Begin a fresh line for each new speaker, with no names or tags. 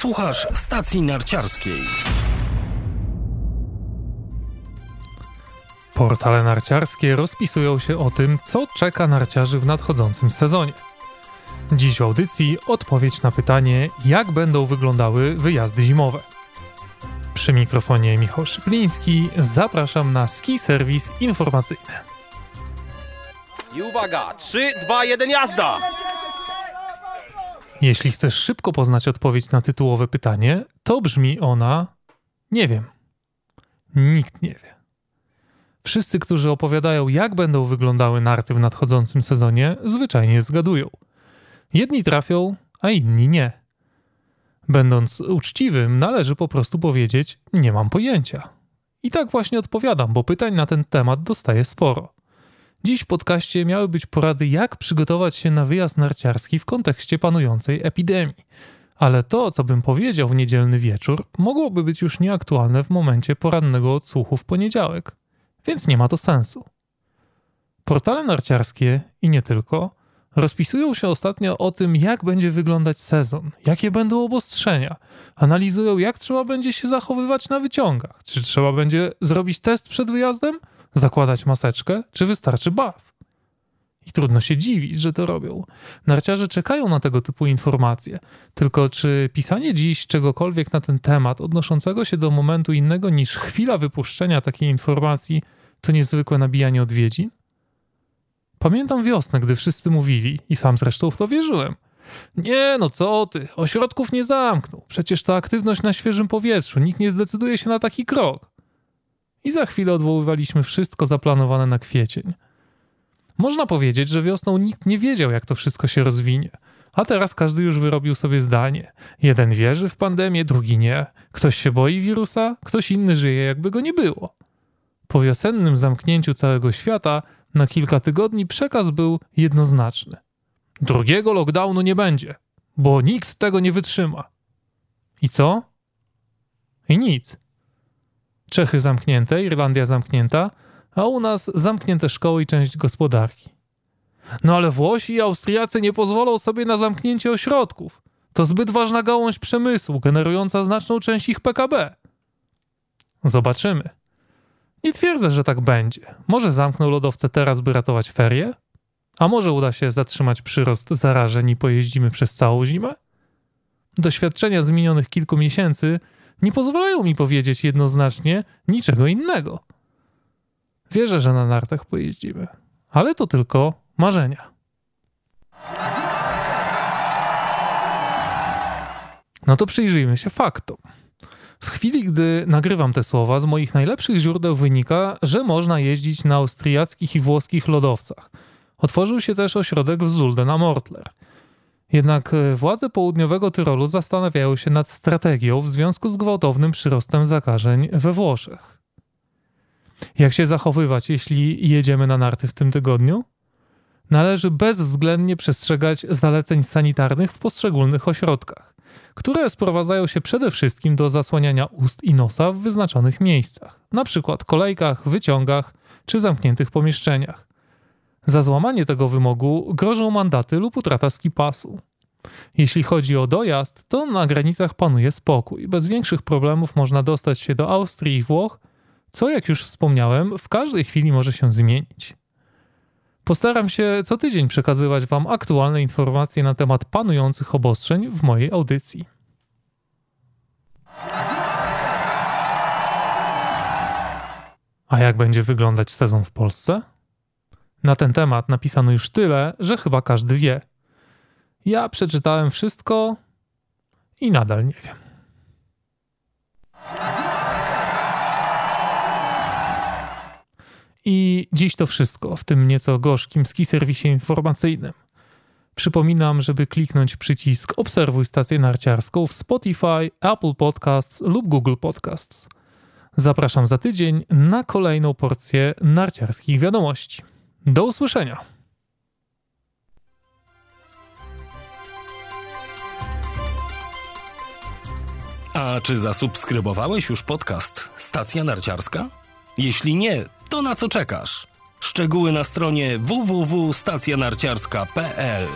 Słuchasz stacji narciarskiej.
Portale narciarskie rozpisują się o tym, co czeka narciarzy w nadchodzącym sezonie. Dziś w audycji odpowiedź na pytanie, jak będą wyglądały wyjazdy zimowe. Przy mikrofonie Michał Szypliński zapraszam na ski serwis informacyjny.
I uwaga, 3, 2, 1, jazda!
Jeśli chcesz szybko poznać odpowiedź na tytułowe pytanie, to brzmi ona: Nie wiem. Nikt nie wie. Wszyscy, którzy opowiadają, jak będą wyglądały narty w nadchodzącym sezonie, zwyczajnie zgadują. Jedni trafią, a inni nie. Będąc uczciwym, należy po prostu powiedzieć: Nie mam pojęcia. I tak właśnie odpowiadam, bo pytań na ten temat dostaję sporo. Dziś w podcaście miały być porady, jak przygotować się na wyjazd narciarski w kontekście panującej epidemii. Ale to, co bym powiedział w niedzielny wieczór, mogłoby być już nieaktualne w momencie porannego odsłuchu w poniedziałek, więc nie ma to sensu. Portale narciarskie i nie tylko rozpisują się ostatnio o tym, jak będzie wyglądać sezon, jakie będą obostrzenia, analizują, jak trzeba będzie się zachowywać na wyciągach, czy trzeba będzie zrobić test przed wyjazdem, zakładać maseczkę, czy wystarczy baw. I trudno się dziwić, że to robią. Narciarze czekają na tego typu informacje. Tylko czy pisanie dziś czegokolwiek na ten temat, odnoszącego się do momentu innego niż chwila wypuszczenia takiej informacji, to niezwykłe nabijanie odwiedzin? Pamiętam wiosnę, gdy wszyscy mówili, i sam zresztą w to wierzyłem. Nie, no co ty, ośrodków nie zamknął. Przecież to aktywność na świeżym powietrzu, nikt nie zdecyduje się na taki krok. I za chwilę odwoływaliśmy wszystko zaplanowane na kwiecień. Można powiedzieć, że wiosną nikt nie wiedział, jak to wszystko się rozwinie. A teraz każdy już wyrobił sobie zdanie. Jeden wierzy w pandemię, drugi nie. Ktoś się boi wirusa, ktoś inny żyje, jakby go nie było. Po wiosennym zamknięciu całego świata na kilka tygodni przekaz był jednoznaczny. Drugiego lockdownu nie będzie, bo nikt tego nie wytrzyma. I co? I nic. Czechy zamknięte, Irlandia zamknięta, a u nas zamknięte szkoły i część gospodarki. No ale Włosi i Austriacy nie pozwolą sobie na zamknięcie ośrodków. To zbyt ważna gałąź przemysłu, generująca znaczną część ich PKB. Zobaczymy. Nie twierdzę, że tak będzie. Może zamkną lodowce teraz, by ratować ferie? A może uda się zatrzymać przyrost zarażeń i pojeździmy przez całą zimę? Doświadczenia z minionych kilku miesięcy nie pozwalają mi powiedzieć jednoznacznie niczego innego. Wierzę, że na nartach pojeździmy, ale to tylko marzenia. No to przyjrzyjmy się faktom. W chwili, gdy nagrywam te słowa, z moich najlepszych źródeł wynika, że można jeździć na austriackich i włoskich lodowcach. Otworzył się też ośrodek w Zulde na Mortler. Jednak e, władze południowego Tyrolu zastanawiają się nad strategią w związku z gwałtownym przyrostem zakażeń we Włoszech. Jak się zachowywać, jeśli jedziemy na narty w tym tygodniu? Należy bezwzględnie przestrzegać zaleceń sanitarnych w poszczególnych ośrodkach, które sprowadzają się przede wszystkim do zasłaniania ust i nosa w wyznaczonych miejscach, np. kolejkach, wyciągach czy zamkniętych pomieszczeniach. Za złamanie tego wymogu grożą mandaty lub utrata skipasu. Jeśli chodzi o dojazd, to na granicach panuje spokój. Bez większych problemów można dostać się do Austrii i Włoch, co jak już wspomniałem, w każdej chwili może się zmienić. Postaram się co tydzień przekazywać Wam aktualne informacje na temat panujących obostrzeń w mojej audycji. A jak będzie wyglądać sezon w Polsce? Na ten temat napisano już tyle, że chyba każdy wie. Ja przeczytałem wszystko i nadal nie wiem. I dziś to wszystko w tym nieco gorzkim ski serwisie informacyjnym. Przypominam, żeby kliknąć przycisk Obserwuj stację narciarską w Spotify, Apple Podcasts lub Google Podcasts. Zapraszam za tydzień na kolejną porcję narciarskich wiadomości. Do usłyszenia.
A czy zasubskrybowałeś już podcast Stacja Narciarska? Jeśli nie, to na co czekasz? Szczegóły na stronie www.stacjanarciarska.pl